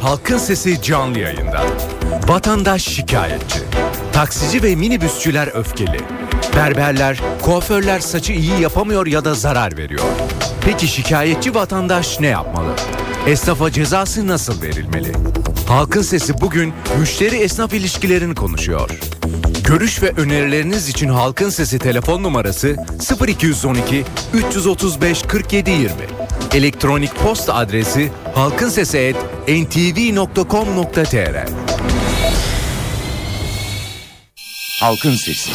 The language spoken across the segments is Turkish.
Halkın Sesi canlı yayında. Vatandaş şikayetçi. Taksici ve minibüsçüler öfkeli. Berberler, kuaförler saçı iyi yapamıyor ya da zarar veriyor. Peki şikayetçi vatandaş ne yapmalı? Esnafa cezası nasıl verilmeli? Halkın Sesi bugün müşteri esnaf ilişkilerini konuşuyor. Görüş ve önerileriniz için Halkın Sesi telefon numarası 0212 335 47 20. Elektronik posta adresi halkinsesi@ntv.com.tr. Halkın Sesi.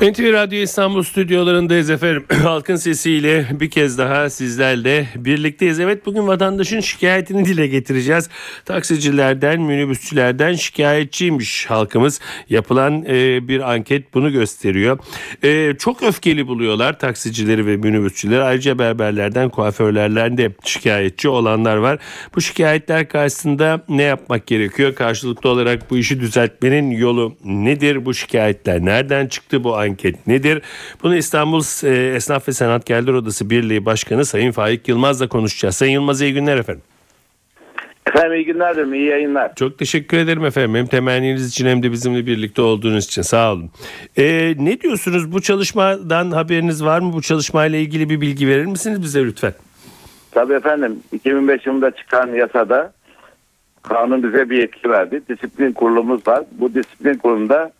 NTV Radyo İstanbul stüdyolarındayız efendim. Halkın sesiyle bir kez daha sizlerle birlikteyiz. Evet bugün vatandaşın şikayetini dile getireceğiz. Taksicilerden, minibüsçülerden şikayetçiymiş halkımız. Yapılan e, bir anket bunu gösteriyor. E, çok öfkeli buluyorlar taksicileri ve minibüsçüleri. Ayrıca berberlerden, kuaförlerden de şikayetçi olanlar var. Bu şikayetler karşısında ne yapmak gerekiyor? Karşılıklı olarak bu işi düzeltmenin yolu nedir? Bu şikayetler nereden çıktı? Bu anket nedir? Bunu İstanbul e, Esnaf ve Sanatkarlar Odası Birliği Başkanı Sayın Faik Yılmaz'la konuşacağız. Sayın Yılmaz iyi günler efendim. Efendim iyi günler dilerim, iyi yayınlar. Çok teşekkür ederim efendim. Hem temenniniz için hem de bizimle birlikte olduğunuz için sağ olun. Ee, ne diyorsunuz bu çalışmadan haberiniz var mı? Bu çalışmayla ilgili bir bilgi verir misiniz bize lütfen? Tabii efendim 2005 yılında çıkan yasada kanun bize bir yetki verdi. Disiplin kurulumuz var. Bu disiplin kurulunda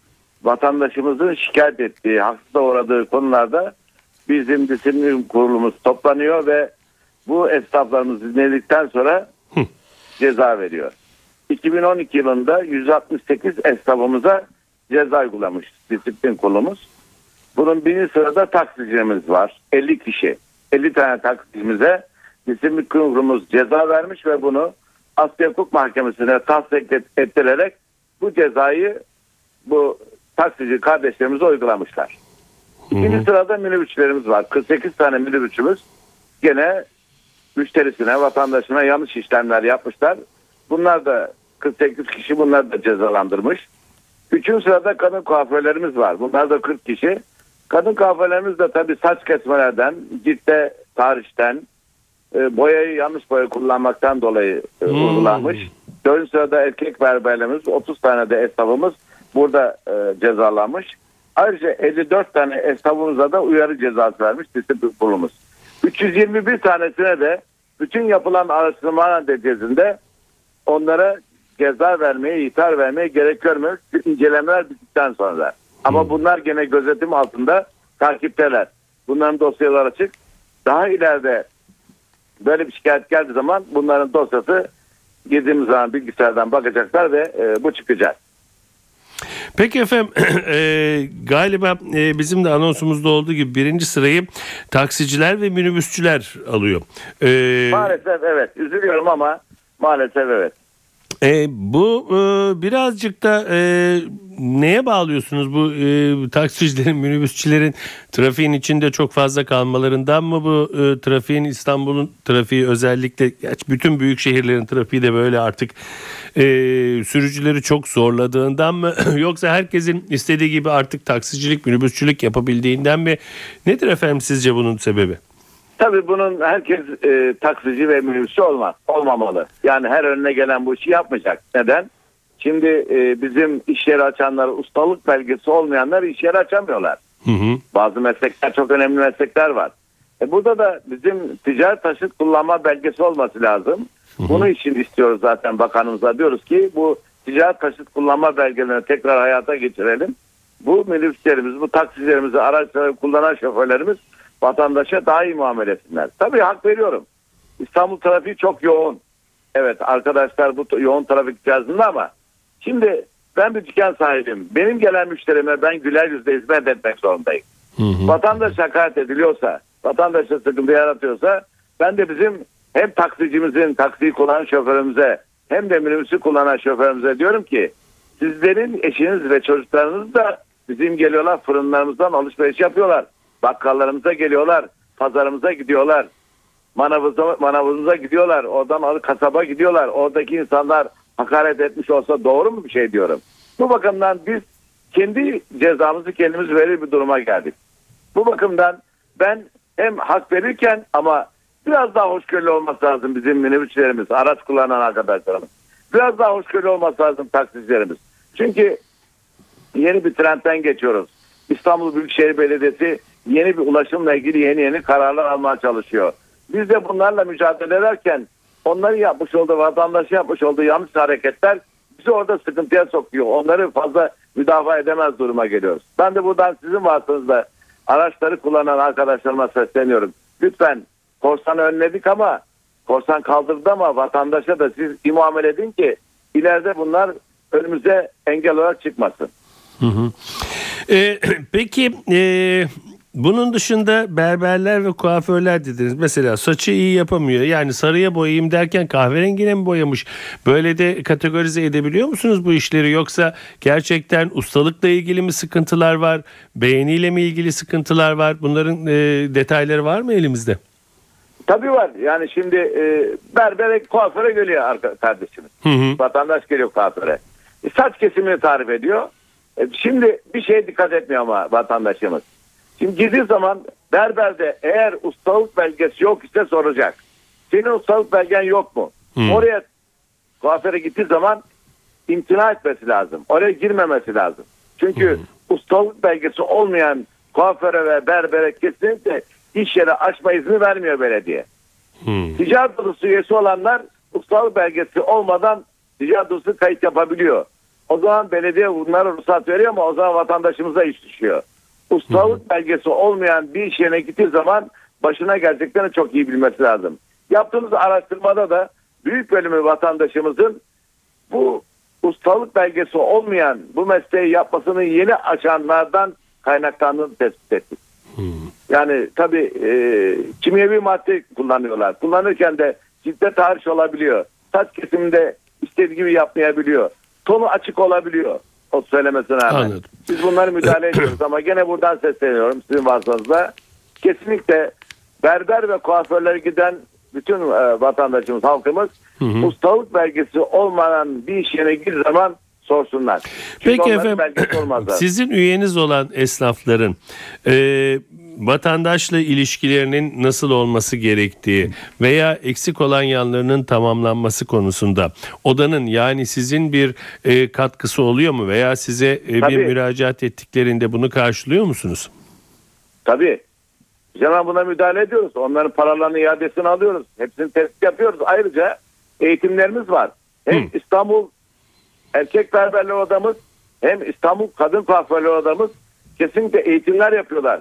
vatandaşımızın şikayet ettiği, haksıza uğradığı konularda bizim disiplin kurulumuz toplanıyor ve bu esnaflarımız dinledikten sonra ceza veriyor. 2012 yılında 168 esnafımıza ceza uygulamış disiplin kurulumuz. Bunun birinci sırada taksicimiz var. 50 kişi. 50 tane taksicimize disiplin kurulumuz ceza vermiş ve bunu Asya Hukuk Mahkemesi'ne tasdik ettirerek bu cezayı bu taksici kardeşlerimize uygulamışlar. İkinci sırada minibüsçülerimiz var. 48 tane minibüsçümüz gene müşterisine, vatandaşına yanlış işlemler yapmışlar. Bunlar da 48 kişi bunlar da cezalandırmış. Üçüncü sırada kadın kuaförlerimiz var. Bunlar da 40 kişi. Kadın kuaförlerimiz de tabii saç kesmelerden, ciltte tarihten, e, boyayı yanlış boya kullanmaktan dolayı Hmm. uygulanmış. Dördüncü sırada erkek berberlerimiz, 30 tane de esnafımız burada e, cezalanmış. Ayrıca 54 tane esnafımıza da uyarı cezası vermiş disiplin kurulumuz. 321 tanesine de bütün yapılan araştırma neticesinde onlara ceza vermeye, ihtar vermeye gerek görmüyor. incelemeler bittikten sonra. Ama bunlar gene gözetim altında takipteler. Bunların dosyaları açık. Daha ileride böyle bir şikayet geldiği zaman bunların dosyası girdiğimiz zaman bilgisayardan bakacaklar ve e, bu çıkacak. Peki efendim e, galiba e, bizim de anonsumuzda olduğu gibi birinci sırayı taksiciler ve minibüsçüler alıyor. E, Maalesef evet. Üzülüyorum ama maalesef evet. E, bu e, birazcık da e, neye bağlıyorsunuz bu e, taksicilerin, minibüsçilerin trafiğin içinde çok fazla kalmalarından mı bu e, trafiğin İstanbul'un trafiği özellikle bütün büyük şehirlerin trafiği de böyle artık e, sürücüleri çok zorladığından mı yoksa herkesin istediği gibi artık taksicilik, minibüsçülük yapabildiğinden mi? Nedir efendim sizce bunun sebebi? Tabii bunun herkes e, taksici ve minibüsçü olmaz, olmamalı. Yani her önüne gelen bu işi yapmayacak. Neden? Şimdi e, bizim iş yeri açanlar, ustalık belgesi olmayanlar iş yeri açamıyorlar. Hı hı. Bazı meslekler çok önemli meslekler var. E burada da bizim ticaret taşıt kullanma belgesi olması lazım. Bunu için istiyoruz zaten bakanımıza diyoruz ki bu ticaret taşıt kullanma belgelerini tekrar hayata geçirelim. Bu minibüslerimiz, bu taksicilerimizi, araçları kullanan şoförlerimiz vatandaşa daha iyi muamele etsinler. Tabii hak veriyorum. İstanbul trafiği çok yoğun. Evet arkadaşlar bu yoğun trafik içerisinde ama şimdi ben bir dükkan sahibiyim. Benim gelen müşterime ben güler yüzle hizmet etmek zorundayım. Vatandaş hakaret ediliyorsa, vatandaşa sıkıntı yaratıyorsa ben de bizim hem taksicimizin, taksiyi kullanan şoförümüze hem de minibüsü kullanan şoförümüze diyorum ki sizlerin eşiniz ve çocuklarınız da bizim geliyorlar fırınlarımızdan alışveriş yapıyorlar. Bakkallarımıza geliyorlar, pazarımıza gidiyorlar. Manavımıza, manavımıza gidiyorlar. Oradan kasaba gidiyorlar. Oradaki insanlar hakaret etmiş olsa doğru mu bir şey diyorum. Bu bakımdan biz kendi cezamızı kendimiz verir bir duruma geldik. Bu bakımdan ben hem hak verirken ama biraz daha hoşgörülü olması lazım bizim minibüslerimiz, araç kullanan arkadaşlarımız. Biraz daha hoşgörülü olması lazım taksicilerimiz. Çünkü yeni bir trendten geçiyoruz. İstanbul Büyükşehir Belediyesi yeni bir ulaşımla ilgili yeni yeni kararlar almaya çalışıyor. Biz de bunlarla mücadele ederken onların yapmış olduğu, vatandaşın yapmış olduğu yanlış hareketler bizi orada sıkıntıya sokuyor. Onları fazla müdafaa edemez duruma geliyoruz. Ben de buradan sizin vasıtanızda araçları kullanan arkadaşlarıma sesleniyorum. Lütfen korsanı önledik ama korsan kaldırdı ama vatandaşa da siz iyi muamele edin ki ileride bunlar önümüze engel olarak çıkmasın. Ee, peki e, bunun dışında berberler ve kuaförler dediniz. Mesela saçı iyi yapamıyor. Yani sarıya boyayayım derken kahverengine mi boyamış? Böyle de kategorize edebiliyor musunuz bu işleri? Yoksa gerçekten ustalıkla ilgili mi sıkıntılar var? Beğeniyle mi ilgili sıkıntılar var? Bunların e, detayları var mı elimizde? Tabii var. Yani şimdi e, berbere kuaföre geliyor kardeşimiz. Hı hı. Vatandaş geliyor kuaföre. E, saç kesimini tarif ediyor. E, şimdi bir şeye dikkat etmiyor ama vatandaşımız. Şimdi girdiği zaman berberde eğer ustalık belgesi yok ise soracak. Senin ustalık belgen yok mu? Hmm. Oraya kuaföre gittiği zaman imtina etmesi lazım. Oraya girmemesi lazım. Çünkü ustalık belgesi olmayan kuaföre ve berbere kesinlikle iş yeri açma izni vermiyor belediye. Hmm. Ticaret odası üyesi olanlar ustalık belgesi olmadan ticaret odası kayıt yapabiliyor. O zaman belediye bunlara ruhsat veriyor ama o zaman vatandaşımıza iş düşüyor. Ustalık belgesi olmayan bir iş yerine gittiği zaman başına geleceklerini çok iyi bilmesi lazım. Yaptığımız araştırmada da büyük bölümü vatandaşımızın bu ustalık belgesi olmayan bu mesleği yapmasını yeni açanlardan kaynaklandığını tespit ettik. Yani tabii e, kimyevi madde kullanıyorlar. Kullanırken de ciddi tahriş olabiliyor. Saç kesiminde istediği gibi yapmayabiliyor. Tonu açık olabiliyor. O söylemesine rağmen. Anladım. Biz bunları müdahale ediyoruz ama gene buradan sesleniyorum sizin vasıtanızda. Kesinlikle berber ve kuaförlere giden bütün e, vatandaşımız, halkımız ustalık belgesi olmayan bir iş yerine girdiği zaman sorsunlar. Çünkü Peki efendim sizin üyeniz olan esnafların e, vatandaşla ilişkilerinin nasıl olması gerektiği veya eksik olan yanlarının tamamlanması konusunda odanın yani sizin bir e, katkısı oluyor mu veya size e, bir müracaat ettiklerinde bunu karşılıyor musunuz? Tabii. Hemen buna müdahale ediyoruz. Onların paralarını iadesini alıyoruz. Hepsini tespit yapıyoruz. Ayrıca eğitimlerimiz var. Hem Hı. İstanbul Erkek Berberler Odamız hem İstanbul Kadın Kuaförler Odamız kesinlikle eğitimler yapıyorlar.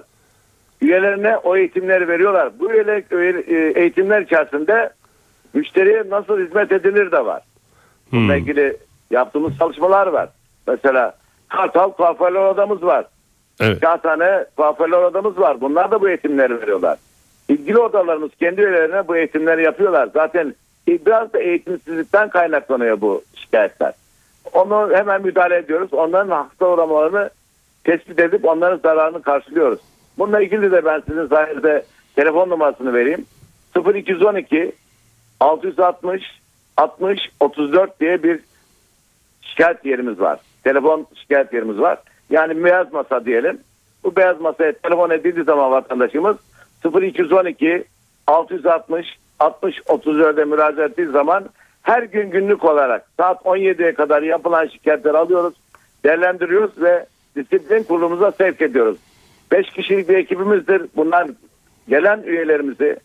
Üyelerine o eğitimleri veriyorlar. Bu üyeler, üye- e, eğitimler içerisinde müşteriye nasıl hizmet edilir de var. Hmm. Bununla ilgili yaptığımız çalışmalar var. Mesela Kartal Kuaförler Odamız var. Evet. Kaç tane kuaförler odamız var. Bunlar da bu eğitimleri veriyorlar. İlgili odalarımız kendi üyelerine bu eğitimleri yapıyorlar. Zaten biraz da eğitimsizlikten kaynaklanıyor bu şikayetler. Onu hemen müdahale ediyoruz. Onların hasta uğramalarını tespit edip onların zararını karşılıyoruz. Bununla ilgili de ben sizin sayenizde telefon numarasını vereyim. 0212 660 60 34 diye bir şikayet yerimiz var. Telefon şikayet yerimiz var. Yani beyaz masa diyelim. Bu beyaz masaya telefon edildiği zaman vatandaşımız 0212 660 60 34'e müracaat ettiği zaman her gün günlük olarak saat 17'ye kadar yapılan şikayetleri alıyoruz, değerlendiriyoruz ve disiplin kurulumuza sevk ediyoruz. 5 kişilik bir ekibimizdir. Bunlar gelen üyelerimizi,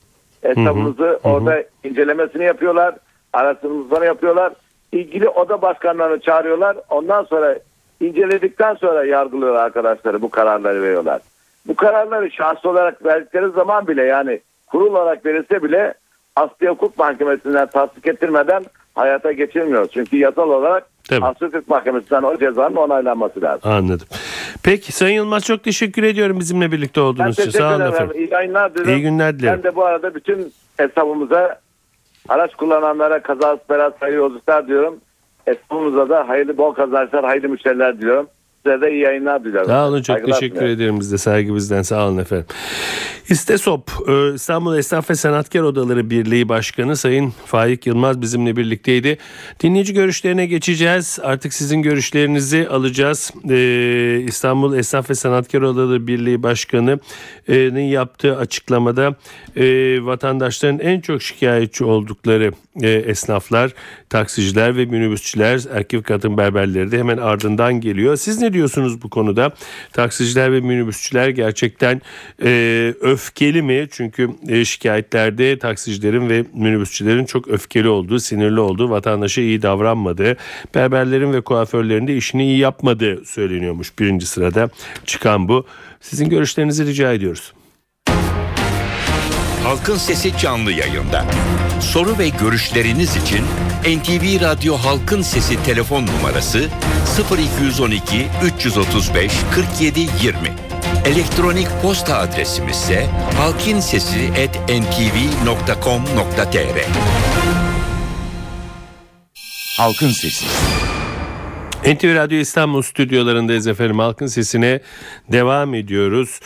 hesabımızı orada incelemesini yapıyorlar, araştırmalarını yapıyorlar. İlgili oda başkanlarını çağırıyorlar. Ondan sonra inceledikten sonra yargılıyorlar arkadaşları bu kararları veriyorlar. Bu kararları şahsi olarak verdikleri zaman bile yani kurul olarak verilse bile Asya Hukuk Mahkemesi'nden tasdik ettirmeden hayata geçirmiyor. Çünkü yasal olarak Tabii. Asya Hukuk Mahkemesi'nden o cezanın onaylanması lazım. Anladım. Peki Sayın Yılmaz çok teşekkür ediyorum bizimle birlikte olduğunuz için. Sağ olun efendim. İyi yayınlar dilerim. İyi günler dilerim. Ben de bu arada bütün hesabımıza araç kullananlara kazası beraz hayırlı yolculuklar diyorum. Hesabımıza da hayırlı bol kazançlar, hayırlı müşteriler diliyorum. Size de iyi yayınlar diliyorum. Sağ olun çok Saygılar teşekkür sunuyorum. ederim biz de saygı bizden sağ olun efendim. İstesop e, İstanbul Esnaf ve Sanatkar Odaları Birliği Başkanı Sayın Faik Yılmaz bizimle birlikteydi. Dinleyici görüşlerine geçeceğiz. Artık sizin görüşlerinizi alacağız. Ee, İstanbul Esnaf ve Sanatkar Odaları Birliği Başkanı'nın yaptığı açıklamada e, vatandaşların en çok şikayetçi oldukları e, esnaflar, taksiciler ve minibüsçüler, erkek kadın berberleri de hemen ardından geliyor. Siz ne diyorsunuz bu konuda? Taksiciler ve minibüsçüler gerçekten e, öfkeli mi? Çünkü e, şikayetlerde taksicilerin ve minibüsçülerin çok öfkeli olduğu, sinirli olduğu, vatandaşa iyi davranmadığı, berberlerin ve kuaförlerin de işini iyi yapmadığı söyleniyormuş birinci sırada çıkan bu. Sizin görüşlerinizi rica ediyoruz. Halkın Sesi canlı yayında. Soru ve görüşleriniz için NTV Radyo Halkın Sesi telefon numarası 0212 335 47 20. Elektronik posta adresimiz ise halkinsesi@ntv.com.tr. Halkın Sesi. NTV Radyo İstanbul stüdyolarındayız efendim. Halkın sesine devam ediyoruz.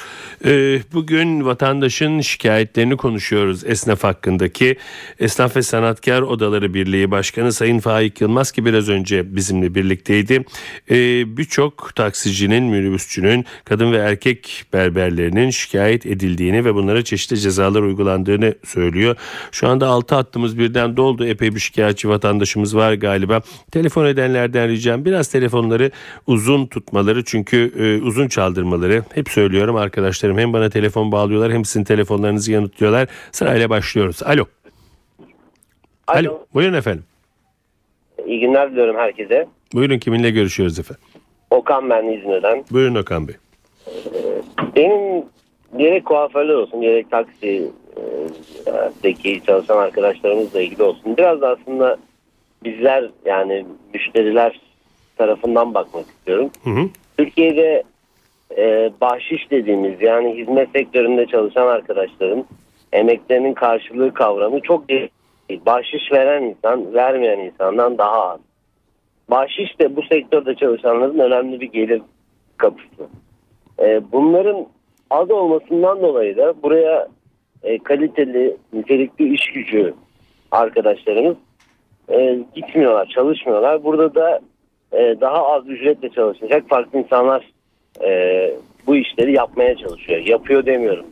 Ee, bugün vatandaşın şikayetlerini konuşuyoruz esnaf hakkındaki. Esnaf ve Sanatkar Odaları Birliği Başkanı Sayın Faik Yılmaz ki biraz önce bizimle birlikteydi. Ee, Birçok taksicinin, minibüsçünün, kadın ve erkek berberlerinin şikayet edildiğini ve bunlara çeşitli cezalar uygulandığını söylüyor. Şu anda 6 hattımız birden doldu. Epey bir şikayetçi vatandaşımız var galiba. Telefon edenlerden ricam biraz telefonları uzun tutmaları çünkü e, uzun çaldırmaları. Hep söylüyorum arkadaşlarım hem bana telefon bağlıyorlar hem sizin telefonlarınızı yanıtlıyorlar. Sırayla başlıyoruz. Alo. Alo. Alo. Buyurun efendim. İyi günler diliyorum herkese. Buyurun kiminle görüşüyoruz efendim. Okan ben İzmir'den. Buyurun Okan Bey. Benim gerek kuaförler olsun gerek taksideki çalışan arkadaşlarımızla ilgili olsun. Biraz da aslında bizler yani müşteriler tarafından bakmak istiyorum. Hı hı. Türkiye'de e, bahşiş dediğimiz yani hizmet sektöründe çalışan arkadaşların emeklerinin karşılığı kavramı çok değil. Bahşiş veren insan vermeyen insandan daha az. Bahşiş de bu sektörde çalışanların önemli bir gelir kapısı. E, bunların az olmasından dolayı da buraya e, kaliteli, nitelikli iş gücü arkadaşlarımız e, gitmiyorlar, çalışmıyorlar. Burada da e, daha az ücretle çalışacak farklı insanlar e, bu işleri yapmaya çalışıyor. Yapıyor demiyorum.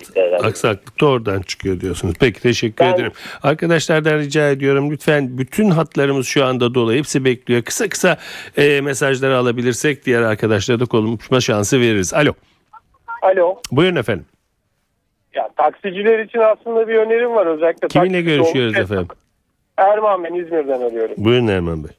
Aksaklık da oradan çıkıyor diyorsunuz. Peki teşekkür Ben- ederim. Arkadaşlardan rica ediyorum lütfen bütün hatlarımız şu anda dolu. Hepsi bekliyor. Kısa kısa e, mesajları alabilirsek diğer arkadaşlara da konuşma şansı veririz. Alo. Alo. Buyurun efendim. Ya taksiciler için aslında bir önerim var özellikle. Kiminle görüşüyoruz olmuş- efendim? Erman ben İzmir'den arıyorum. Buyurun Erman Bey.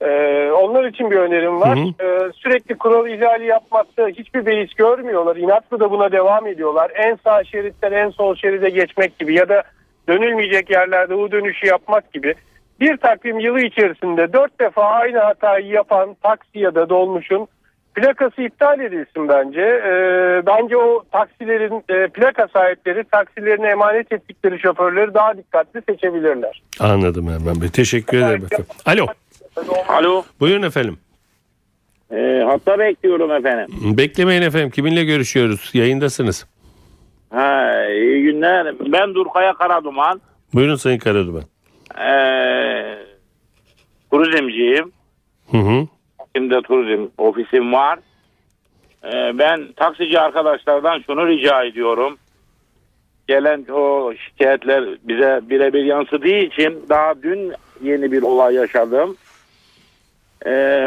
Ee, onlar için bir önerim var. Hı Ee, sürekli kural ihlali yapmakta hiçbir beis görmüyorlar. İnatlı da buna devam ediyorlar. En sağ şeritten en sol şeride geçmek gibi ya da dönülmeyecek yerlerde U dönüşü yapmak gibi. Bir takvim yılı içerisinde dört defa aynı hatayı yapan taksi ya da dolmuşun plakası iptal edilsin bence. Ee, bence o taksilerin e, plaka sahipleri taksilerine emanet ettikleri şoförleri daha dikkatli seçebilirler. Anladım Erman Bey. Teşekkür ederim efendim. Alo. Alo. Buyurun efendim. E, hatta bekliyorum efendim. Beklemeyin efendim. Kiminle görüşüyoruz? Yayındasınız. Ha, iyi günler. Ben Durkaya Karaduman. Buyurun Sayın Karaduman. E, turizmciyim. Hı hı. Şimdi turizm ofisim var. E, ben taksici arkadaşlardan şunu rica ediyorum. Gelen o şikayetler bize birebir yansıdığı için daha dün yeni bir olay yaşadım. E,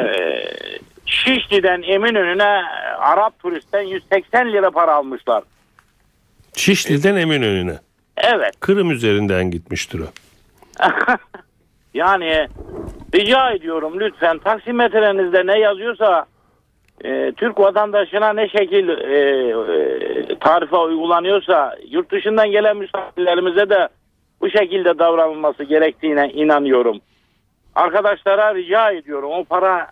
Şişli'den Eminönü'ne Arap turistten 180 lira para almışlar. Şişli'den Eminönü'ne. Evet. Kırım üzerinden gitmiştir o. Yani rica ediyorum lütfen taksimetrelerinizde ne yazıyorsa e, Türk vatandaşına ne şekil e, e, tarife uygulanıyorsa yurt dışından gelen misafirlerimize de bu şekilde davranılması gerektiğine inanıyorum. Arkadaşlara rica ediyorum o para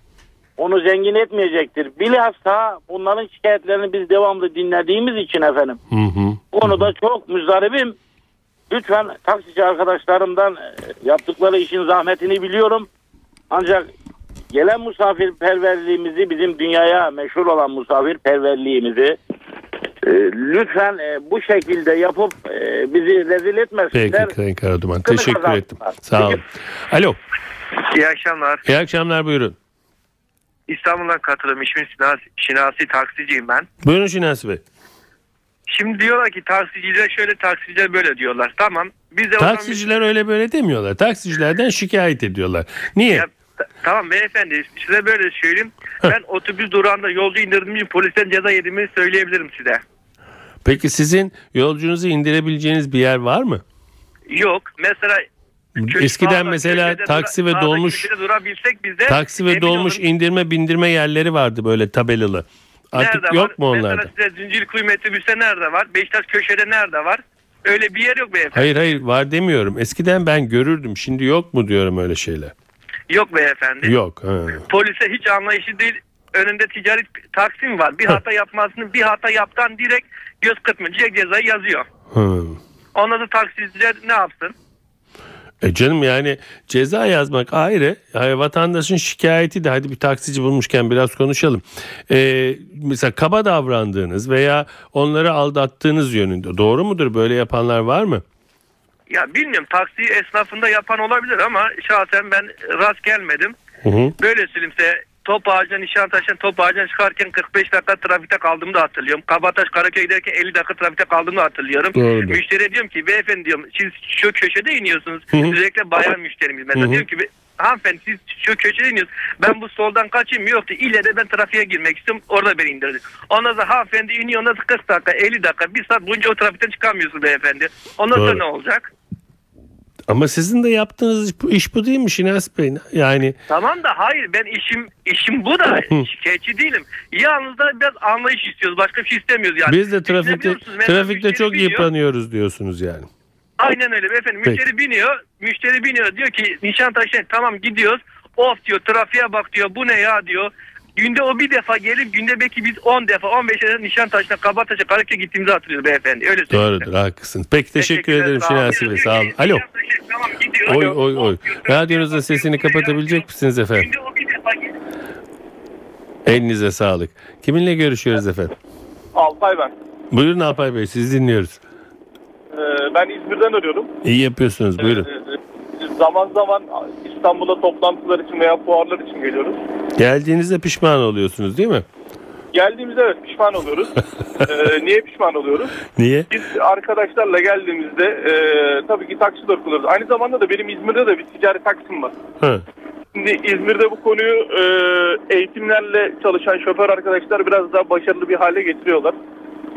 onu zengin etmeyecektir. Bilhassa bunların şikayetlerini biz devamlı dinlediğimiz için efendim. Hı hı. Bu konuda çok müzdaribim. Lütfen taksici arkadaşlarımdan e, yaptıkları işin zahmetini biliyorum. Ancak gelen misafirperverliğimizi bizim dünyaya meşhur olan misafirperverliğimizi lütfen e, bu şekilde yapıp e, bizi rezil etmesinler. Peki Sayın Karaduman. Teşekkür kazansınlar. ettim. Sağ olun. Alo. İyi akşamlar. İyi akşamlar buyurun. İstanbul'dan katılım. İsmim Şinasi, Şinasi taksiciyim ben. Buyurun Şinasi Bey. Şimdi diyorlar ki taksiciler şöyle taksiciler böyle diyorlar. Tamam. Biz de o zaman- Taksiciler öyle böyle demiyorlar. Taksicilerden şikayet ediyorlar. Niye? Ya, ta- tamam beyefendi size böyle söyleyeyim. Ben otobüs durağında yolcu indirdiğim için polisten ceza yediğimi söyleyebilirim size. Peki sizin yolcunuzu indirebileceğiniz bir yer var mı? Yok. Mesela köşe- Eskiden mesela taksi ve dolmuş köşede durabilsek biz de taksi ve dolmuş olun- indirme bindirme yerleri vardı böyle tabelalı. Artık Nerede yok var? mu onlarda? Mesela size Zincirlikuyu metrobüste nerede var? Beşiktaş köşede nerede var? Öyle bir yer yok beyefendi. Hayır hayır var demiyorum. Eskiden ben görürdüm. Şimdi yok mu diyorum öyle şeyler. Yok beyefendi. Yok. Ha. Polise hiç anlayışı değil. Önünde ticari taksim var. Bir hata yapmasını bir hata yaptan direkt göz kırpmayacak cezayı yazıyor. Hı. Ondan da taksiciler ne yapsın? E canım yani ceza yazmak ayrı. Yani vatandaşın şikayeti de hadi bir taksici bulmuşken biraz konuşalım. E, mesela kaba davrandığınız veya onları aldattığınız yönünde doğru mudur? Böyle yapanlar var mı? Ya bilmiyorum taksi esnafında yapan olabilir ama şahsen ben rast gelmedim. Hı hı. Böyle söyleyeyimse top ağacına Nişantaşı'ndan top ağacına çıkarken 45 dakika trafikte kaldığımı da hatırlıyorum. Kabataş Karaköy giderken 50 dakika trafikte kaldığımı da hatırlıyorum. Doğrudur. Müşteriye diyorum ki beyefendi diyorum siz şu köşede iniyorsunuz. Hı hı. Özellikle bayan müşterimiz. Mesela Hı hı. diyorum ki hanımefendi siz şu köşede iniyorsunuz. Ben bu soldan kaçayım yoktu. İlle de ben trafiğe girmek istiyorum. Orada beni indirdi. Ondan sonra hanımefendi iniyor. Ondan sonra 40 dakika 50 dakika bir saat boyunca o trafikten çıkamıyorsunuz beyefendi. Ondan sonra Doğru. ne olacak? Ama sizin de yaptığınız iş bu, iş bu değil mi Şinas Bey? Yani Tamam da hayır ben işim işim bu da şikayetçi değilim. Yalnız da biraz anlayış istiyoruz. Başka bir şey istemiyoruz yani. biz de trafikte? Mesela trafikte müşteri çok biniyor. yıpranıyoruz diyorsunuz yani. Aynen öyle beyefendi. Peki. Müşteri biniyor. Müşteri biniyor. Diyor ki Nişantaşı tamam gidiyoruz. Of diyor trafiğe bak diyor. Bu ne ya diyor. Günde o bir defa gelip günde belki biz 10 defa 15 defa Nişantaşı'na Kabataş'a Karaköy gittiğimizi hatırlıyoruz beyefendi. Öyle söyleyeyim. Doğrudur haklısınız. Peki teşekkür ederim sağ olun. Şinasi Bey sağ olun. Alo. Tamam. Oy oy oy. Radyonuzun sesini kapatabilecek misiniz efendim? Günde o bir defa gelip Elinize sağlık. Kiminle görüşüyoruz efendim? Alpay ben. Buyurun Alpay Bey siz dinliyoruz. Ee, ben İzmir'den arıyorum. İyi yapıyorsunuz buyurun. Ee, zaman zaman İstanbul'a toplantılar için veya fuarlar için geliyoruz. Geldiğinizde pişman oluyorsunuz değil mi? Geldiğimizde evet pişman oluyoruz. Ee, niye pişman oluyoruz? Niye? Biz arkadaşlarla geldiğimizde e, tabii ki taksiler kullanıyoruz. Aynı zamanda da benim İzmir'de de bir ticari taksim var. Şimdi İzmir'de bu konuyu e, eğitimlerle çalışan şoför arkadaşlar biraz daha başarılı bir hale getiriyorlar.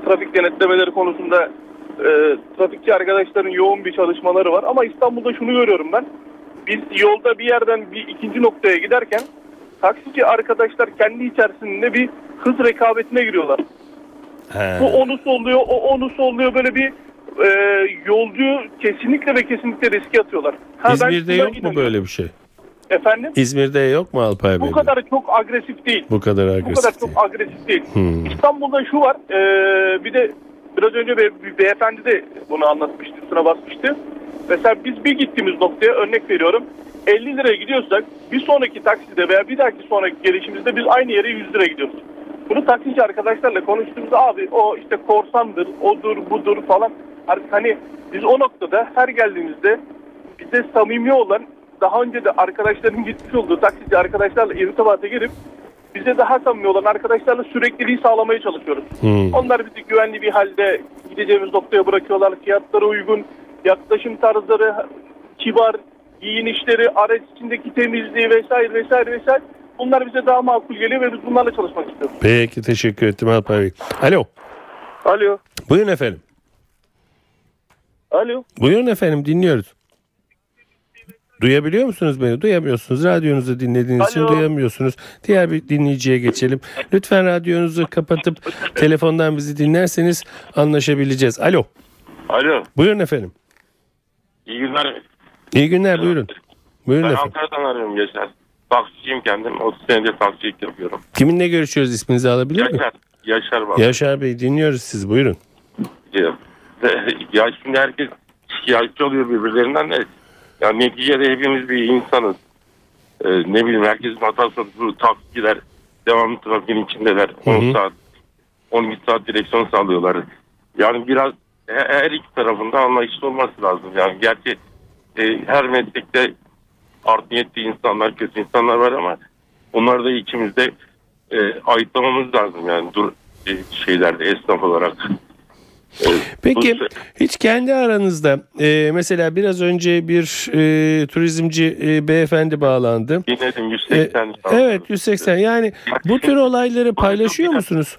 Trafik denetlemeleri konusunda e, trafikçi arkadaşların yoğun bir çalışmaları var. Ama İstanbul'da şunu görüyorum ben. Biz yolda bir yerden bir ikinci noktaya giderken taksici arkadaşlar kendi içerisinde bir hız rekabetine giriyorlar. Ha. Bu onu solluyor, o onu solluyor. Böyle bir e, yolcu kesinlikle ve kesinlikle riske atıyorlar. Ha, İzmir'de yok mu böyle bir şey? Efendim? İzmir'de yok mu Alpay Bey? Bu kadar çok agresif değil. Bu kadar Bu agresif kadar değil. çok agresif değil. Hmm. İstanbul'da şu var. e, bir de biraz önce bir, bir beyefendi de bunu anlatmıştı, üstüne basmıştı. Mesela biz bir gittiğimiz noktaya örnek veriyorum. 50 liraya gidiyorsak bir sonraki takside veya bir dahaki sonraki gelişimizde biz aynı yere 100 lira gidiyoruz. Bunu taksici arkadaşlarla konuştuğumuzda abi o işte korsandır, odur, budur falan. Artık hani biz o noktada her geldiğimizde bize samimi olan daha önce de arkadaşların gitmiş olduğu taksici arkadaşlarla irtibata girip bize daha samimi olan arkadaşlarla sürekliliği sağlamaya çalışıyoruz. Hmm. Onlar bizi güvenli bir halde gideceğimiz noktaya bırakıyorlar. Fiyatlara uygun, yaklaşım tarzları, kibar giyinişleri, araç içindeki temizliği vesaire vesaire vesaire. Bunlar bize daha makul geliyor ve biz bunlarla çalışmak istiyoruz. Peki teşekkür ettim Alpay Bey. Alo. Alo. Buyurun efendim. Alo. Buyurun efendim dinliyoruz. Duyabiliyor musunuz beni? Duyamıyorsunuz. Radyonuzu dinlediğiniz için Alo. duyamıyorsunuz. Diğer bir dinleyiciye geçelim. Lütfen radyonuzu kapatıp telefondan bizi dinlerseniz anlaşabileceğiz. Alo. Alo. Buyurun efendim. İyi günler. İyi günler buyurun. Buyurun Ben efendim. Ankara'dan arıyorum Yaşar. Taksiciyim kendim. 30 senedir taksicilik yapıyorum. Kiminle görüşüyoruz isminizi alabilir miyim? Yaşar. Yaşar bak. Yaşar Bey dinliyoruz siz buyurun. Ya şimdi herkes şikayetçi oluyor birbirlerinden de. Ya neticede hepimiz bir insanız. Ee, ne bileyim herkesin hatası bu taksiciler devamlı trafiğin içindeler. 10 hı. saat. 12 saat direksiyon sallıyorlar. Yani biraz he- her iki tarafında anlayışlı olması lazım. Yani gerçi e, her meslekte art niyetli insanlar, kötü insanlar var ama onları da ikimizde e, ayıtlamamız lazım yani dur e, şeylerde esnaf olarak. E, Peki hiç kendi aranızda e, mesela biraz önce bir e, turizmci e, beyefendi bağlandı. Dinledim E, 180 falan. evet 180 yani bu tür olayları paylaşıyor musunuz?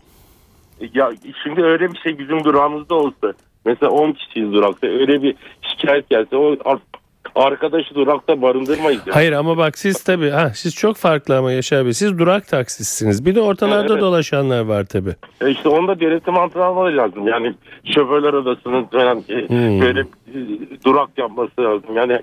Ya şimdi öyle bir şey bizim durağımızda olsa mesela 10 kişiyiz durakta öyle bir şikayet gelse o arkadaşı durakta barındırmayız. yani. Hayır ama bak siz tabii ha, siz çok farklı ama Yaşar Bey siz durak taksisiniz. Bir de ortalarda Evet. dolaşanlar var tabii. E işte onda denetim altına almaları lazım. Yani şoförler odasının falan e, Hmm. böyle e, durak yapması lazım. Yani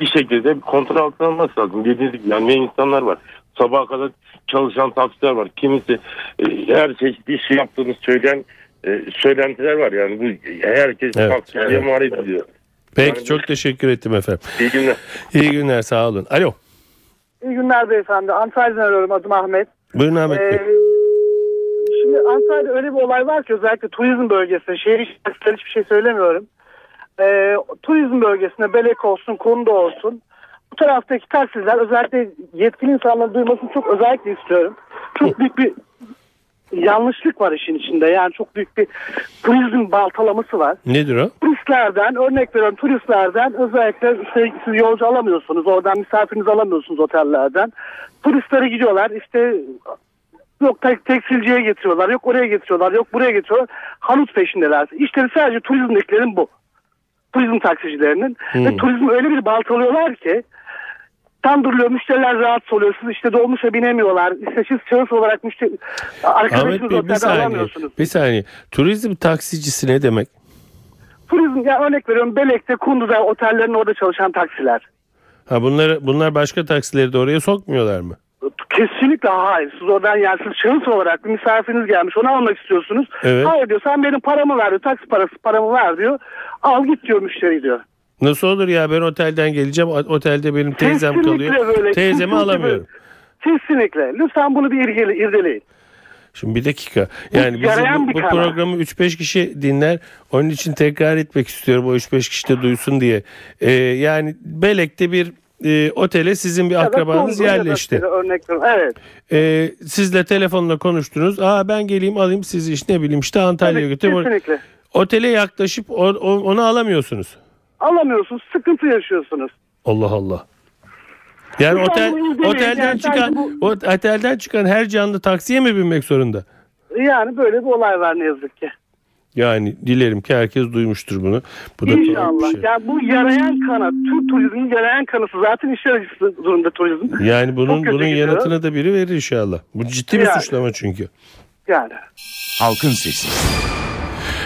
bir şekilde kontrol altına alması lazım. Dediğiniz gibi yani insanlar var. Sabaha kadar çalışan taksiler var. Kimisi e, her şey bir şey yaptığını söyleyen e, söylentiler var. Yani bu herkes Evet, taksiye evet. emanet ediyor. Peki Yani- çok teşekkür ettim efendim. İyi günler. İyi günler sağ olun. Alo. İyi günler beyefendi. Antalya'dan arıyorum. Adım Ahmet. Buyurun Ahmet Bey. Ee, şimdi Antalya'da öyle bir olay var ki özellikle turizm bölgesinde şehir içerisinde hiçbir şey söylemiyorum. Ee, turizm bölgesinde Belek olsun, Konuda olsun bu taraftaki taksiciler özellikle yetkili insanların duymasını çok özellikle istiyorum. Çok büyük bir yanlışlık var işin içinde. Yani çok büyük bir turizm baltalaması var. Nedir o? turistlerden örnek veriyorum turistlerden özellikle işte siz yolcu alamıyorsunuz. Oradan misafirinizi alamıyorsunuz otellerden. Turistlere gidiyorlar işte yok tek, tekstilciye getiriyorlar yok oraya getiriyorlar yok buraya getiriyorlar. Hanut peşindeler. İşleri sadece turizmdekilerin bu. Turizm taksicilerinin. Ve turizm öyle bir baltalıyorlar ki tam duruyor müşteriler rahatsız oluyor siz işte dolmuşa binemiyorlar işte siz şahıs olarak müşteri arkadaşınız Bey bir saniye. alamıyorsunuz Bir saniye. Turizm taksicisi ne demek? turizm ya örnek veriyorum Belek'te Kundu'da otellerin orada çalışan taksiler Ha bunları bunlar başka taksileri de oraya sokmuyorlar mı? Kesinlikle hayır. Siz oradan yani siz şahıs olarak bir misafiriniz gelmiş onu almak istiyorsunuz. Evet. Hayır diyor sen benim paramı ver diyor. Taksi parası paramı ver diyor. Al git diyor müşteri diyor. Nasıl olur ya ben otelden geleceğim. Otelde benim teyzem Kesinlikle kalıyor. böyle, Teyzemi alamıyorum. böyle. Kesinlikle. Lütfen bunu bir irgele, irdeleyin. Şimdi bir dakika. Yani bizim bu, bu programı 3-5 kişi dinler. Onun için tekrar etmek istiyorum o 3-5 kişi de duysun diye. Ee, yani Belek'te bir e, otele sizin bir Ya akrabanız yerleşti. Örnek. Evet. Ee, sizle telefonla konuştunuz. Aa ben geleyim alayım sizi işte ne bileyim işte Antalya'ya götüreyim. kesinlikle. Otele yaklaşıp onu alamıyorsunuz. Alamıyorsunuz. Sıkıntı yaşıyorsunuz. Allah Allah. Yani Lütfen otel otelden Yani çıkan bu- otelden çıkan her canlı taksiye mi binmek zorunda? Yani böyle bir olay var ne yazık ki. Yani dilerim ki herkes duymuştur bunu. Bu da bir İnşallah. şey. Yani bu yarayan kanat. Türk turizmin yarayan kanısı zaten işler acısı durumda turizm. Yani bunun bunun gidiyor. yanıtını da biri verir inşallah. Bu ciddi bir Yani. suçlama çünkü. Yani. Halkın Sesi.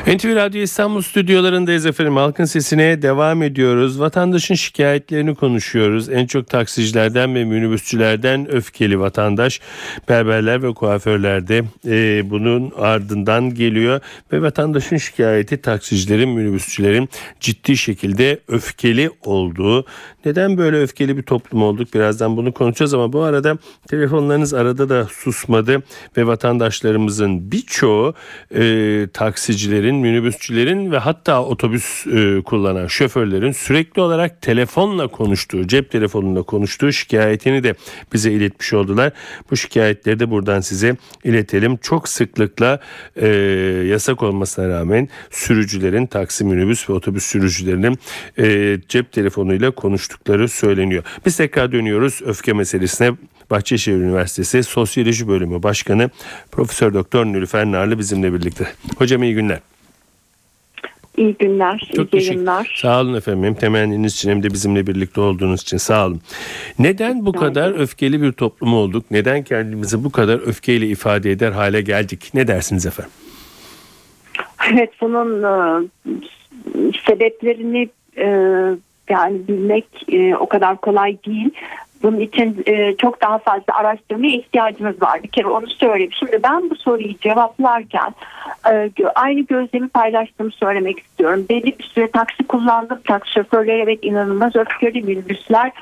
NTV Radyo İstanbul stüdyolarındayız efendim. Halkın sesine devam ediyoruz. Vatandaşın şikayetlerini konuşuyoruz. En çok taksicilerden ve minibüsçülerden öfkeli vatandaş. Berberler ve kuaförlerde e, bunun ardından geliyor. Ve vatandaşın şikayeti taksicilerin, minibüsçülerin ciddi şekilde öfkeli olduğu. Neden böyle öfkeli bir toplum olduk? Birazdan bunu konuşacağız ama bu arada telefonlarınız arada da susmadı. Ve vatandaşlarımızın birçoğu e, taksicilerin, minibüsçülerin ve hatta otobüs e, kullanan şoförlerin sürekli olarak telefonla konuştuğu, cep telefonunda konuştuğu şikayetini de bize iletmiş oldular. Bu şikayetleri de buradan size iletelim. Çok sıklıkla e, yasak olmasına rağmen sürücülerin, taksi, minibüs ve otobüs sürücülerinin e, cep telefonuyla konuştukları söyleniyor. Biz tekrar dönüyoruz öfke meselesine. Bahçeşehir Üniversitesi Sosyoloji Bölümü Başkanı Profesör Doktor Nülüfer Narlı bizimle birlikte. Hocam iyi günler. İyi günler, Çok iyi yayınlar. Sağ olun efendim. Hem temenniniz için hem de bizimle birlikte olduğunuz için sağ olun. Neden bu kadar öfkeli bir toplum olduk? Neden kendimizi bu kadar öfkeyle ifade eder hale geldik? Ne dersiniz efendim? Evet, bunun e, sebeplerini e, yani bilmek e, o kadar kolay değil. Bunun için e, çok daha fazla araştırmaya ihtiyacımız var. Bir kere onu söyleyeyim. Şimdi ben bu soruyu cevaplarken e, aynı gözlemi paylaştığımı söylemek istiyorum. Belli bir süre taksi kullandım. Taksi şoförleri evet inanılmaz öfkeli minibüsler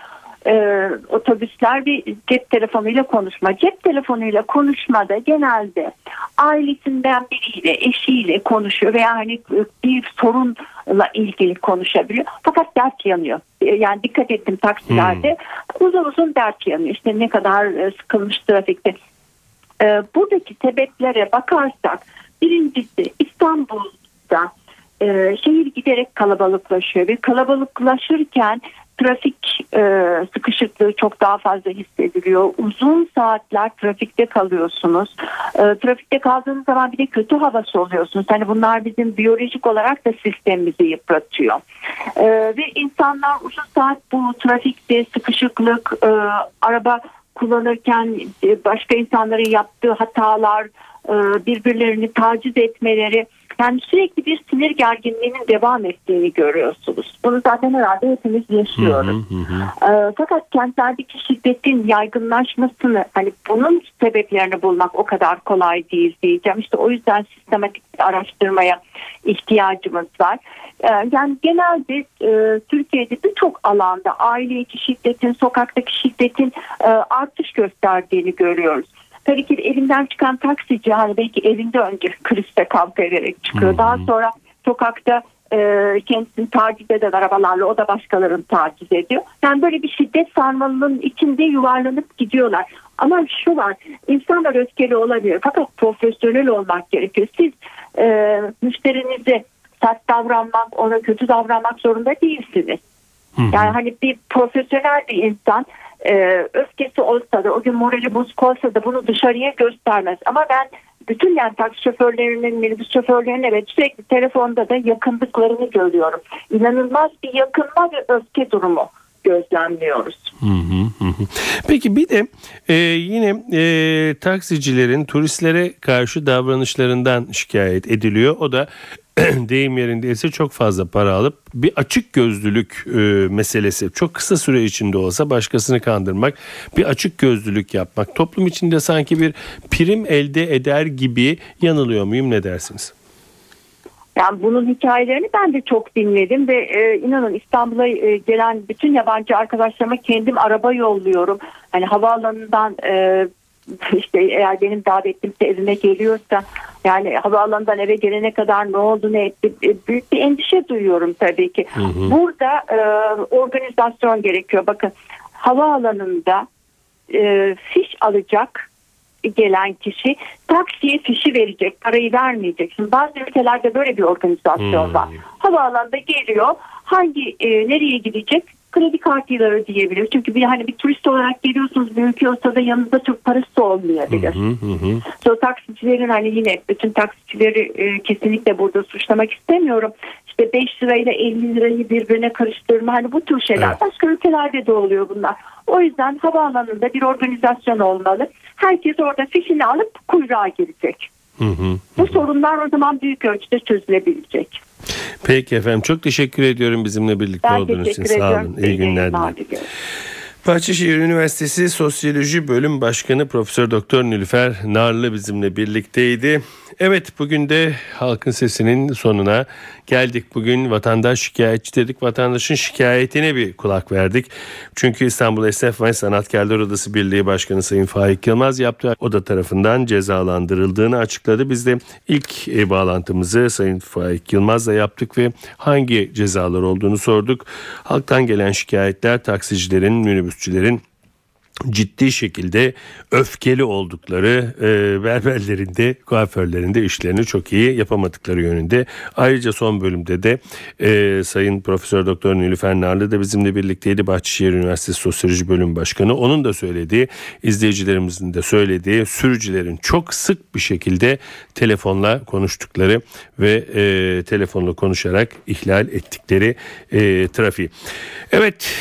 e, otobüsler bir cep telefonuyla konuşma. Cep telefonuyla konuşmada genelde ailesinden biriyle, eşiyle konuşuyor veya hani bir sorunla ilgili konuşabiliyor. Fakat dert yanıyor. E, yani dikkat ettim taksilerde hmm. uzun uzun dert yanıyor. İşte ne kadar e, sıkılmış trafikte. E, buradaki sebeplere bakarsak birincisi İstanbul'da e, şehir giderek kalabalıklaşıyor ve kalabalıklaşırken trafik e, sıkışıklığı çok daha fazla hissediliyor. Uzun saatler trafikte kalıyorsunuz. E, trafikte kaldığınız zaman bir de kötü havası oluyorsunuz. Hani bunlar bizim biyolojik olarak da sistemimizi yıpratıyor. E, ve insanlar uzun saat bu trafikte sıkışıklık, e, araba kullanırken e, başka insanların yaptığı hatalar, e, birbirlerini taciz etmeleri yani sürekli bir sinir gerginliğinin devam ettiğini görüyorsunuz. Bunu zaten herhalde hepimiz yaşıyoruz. Hı hı hı. E, fakat kentlerdeki şiddetin yaygınlaşmasını hani bunun sebeplerini bulmak o kadar kolay değil diyeceğim. İşte o yüzden sistematik bir araştırmaya ihtiyacımız var. E, yani genelde e, Türkiye'de birçok alanda aile içi şiddetin, sokaktaki şiddetin e, artış gösterdiğini görüyoruz. Tabii ki elinden çıkan taksici hani belki evinde önce krizde kavga ederek çıkıyor. Hmm. Daha sonra sokakta e, kendisini taciz eden arabalarla o da başkalarını taciz ediyor. Yani böyle bir şiddet sarmalının içinde yuvarlanıp gidiyorlar. Ama şu var insanlar öfkeli olabilir fakat profesyonel olmak gerekiyor. Siz e, müşterinize sert davranmak ona kötü davranmak zorunda değilsiniz. Yani hani bir profesyonel bir insan e, öfkesi olsa da o gün morali bozuk olsa da bunu dışarıya göstermez. Ama ben bütün yani taksi şoförlerinin, minibüs şoförlerinin evet sürekli telefonda da yakındıklarını görüyorum. İnanılmaz bir yakınma ve öfke durumu gözlemliyoruz. Hı hı hı. Peki bir de e, yine e, taksicilerin turistlere karşı davranışlarından şikayet ediliyor. O da deyim yerindeyse çok fazla para alıp bir açık gözlülük e, meselesi çok kısa süre içinde olsa başkasını kandırmak bir açık gözlülük yapmak toplum içinde sanki bir prim elde eder gibi yanılıyor muyum ne dersiniz? Yani bunun hikayelerini ben de çok dinledim ve e, inanın İstanbul'a e, gelen bütün yabancı arkadaşlarıma kendim araba yolluyorum. Hani havaalanından e, işte eğer benim davetimse evime geliyorsa yani havaalanından eve gelene kadar ne oldu ne etti e, büyük bir endişe duyuyorum tabii ki. Hı hı. Burada e, organizasyon gerekiyor. Bakın havaalanında e, fiş alacak gelen kişi taksiye fişi verecek, parayı vermeyecek. Şimdi bazı ülkelerde böyle bir organizasyon hmm. var. Havaalanında geliyor, hangi e, nereye gidecek? kredi kartıyla ödeyebilir. Çünkü bir hani bir turist olarak geliyorsunuz bir ülke olsa da yanınızda çok parası olmayabilir. Hı hı hı. So, taksicilerin hani yine bütün taksicileri e, kesinlikle burada suçlamak istemiyorum. İşte 5 lirayla 50 lirayı birbirine karıştırma hani bu tür şeyler evet. başka ülkelerde de oluyor bunlar. O yüzden havaalanında bir organizasyon olmalı. Herkes orada fişini alıp kuyruğa girecek. Hı hı. Bu sorunlar o zaman büyük ölçüde çözülebilecek. Peki efendim çok teşekkür ediyorum bizimle birlikte ben olduğunuz için. Sağ olun. İyi günler dilerim. Bahçeşehir Üniversitesi Sosyoloji Bölüm Başkanı Profesör Doktor Nilüfer Narlı bizimle birlikteydi. Evet bugün de halkın sesinin sonuna geldik. Bugün vatandaş şikayetçi dedik. Vatandaşın şikayetine bir kulak verdik. Çünkü İstanbul Esnaf ve Sanatkarlar Odası Birliği Başkanı Sayın Faik Yılmaz yaptı. O da tarafından cezalandırıldığını açıkladı. Biz de ilk e, bağlantımızı Sayın Faik Yılmaz'la yaptık ve hangi cezalar olduğunu sorduk. Halktan gelen şikayetler taksicilerin, minibüsçülerin ciddi şekilde öfkeli oldukları e, berberlerinde, kuaförlerinde işlerini çok iyi yapamadıkları yönünde. Ayrıca son bölümde de e, Sayın Profesör Doktor Nilüfer Narlı da bizimle birlikteydi. Bahçeşehir Üniversitesi Sosyoloji Bölüm Başkanı. Onun da söylediği, izleyicilerimizin de söylediği sürücülerin çok sık bir şekilde telefonla konuştukları ve e, telefonla konuşarak ihlal ettikleri e, trafiği. Evet,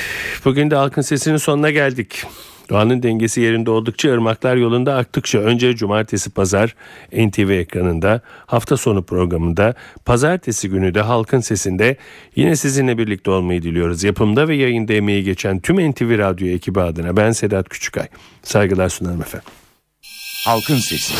bugün de halkın sesinin sonuna geldik. Doğanın dengesi yerinde oldukça ırmaklar yolunda aktıkça önce cumartesi pazar NTV ekranında hafta sonu programında pazartesi günü de halkın sesinde yine sizinle birlikte olmayı diliyoruz. Yapımda ve yayında emeği geçen tüm NTV Radyo ekibi adına ben Sedat Küçükay. Saygılar sunarım efendim. Halkın Sesi.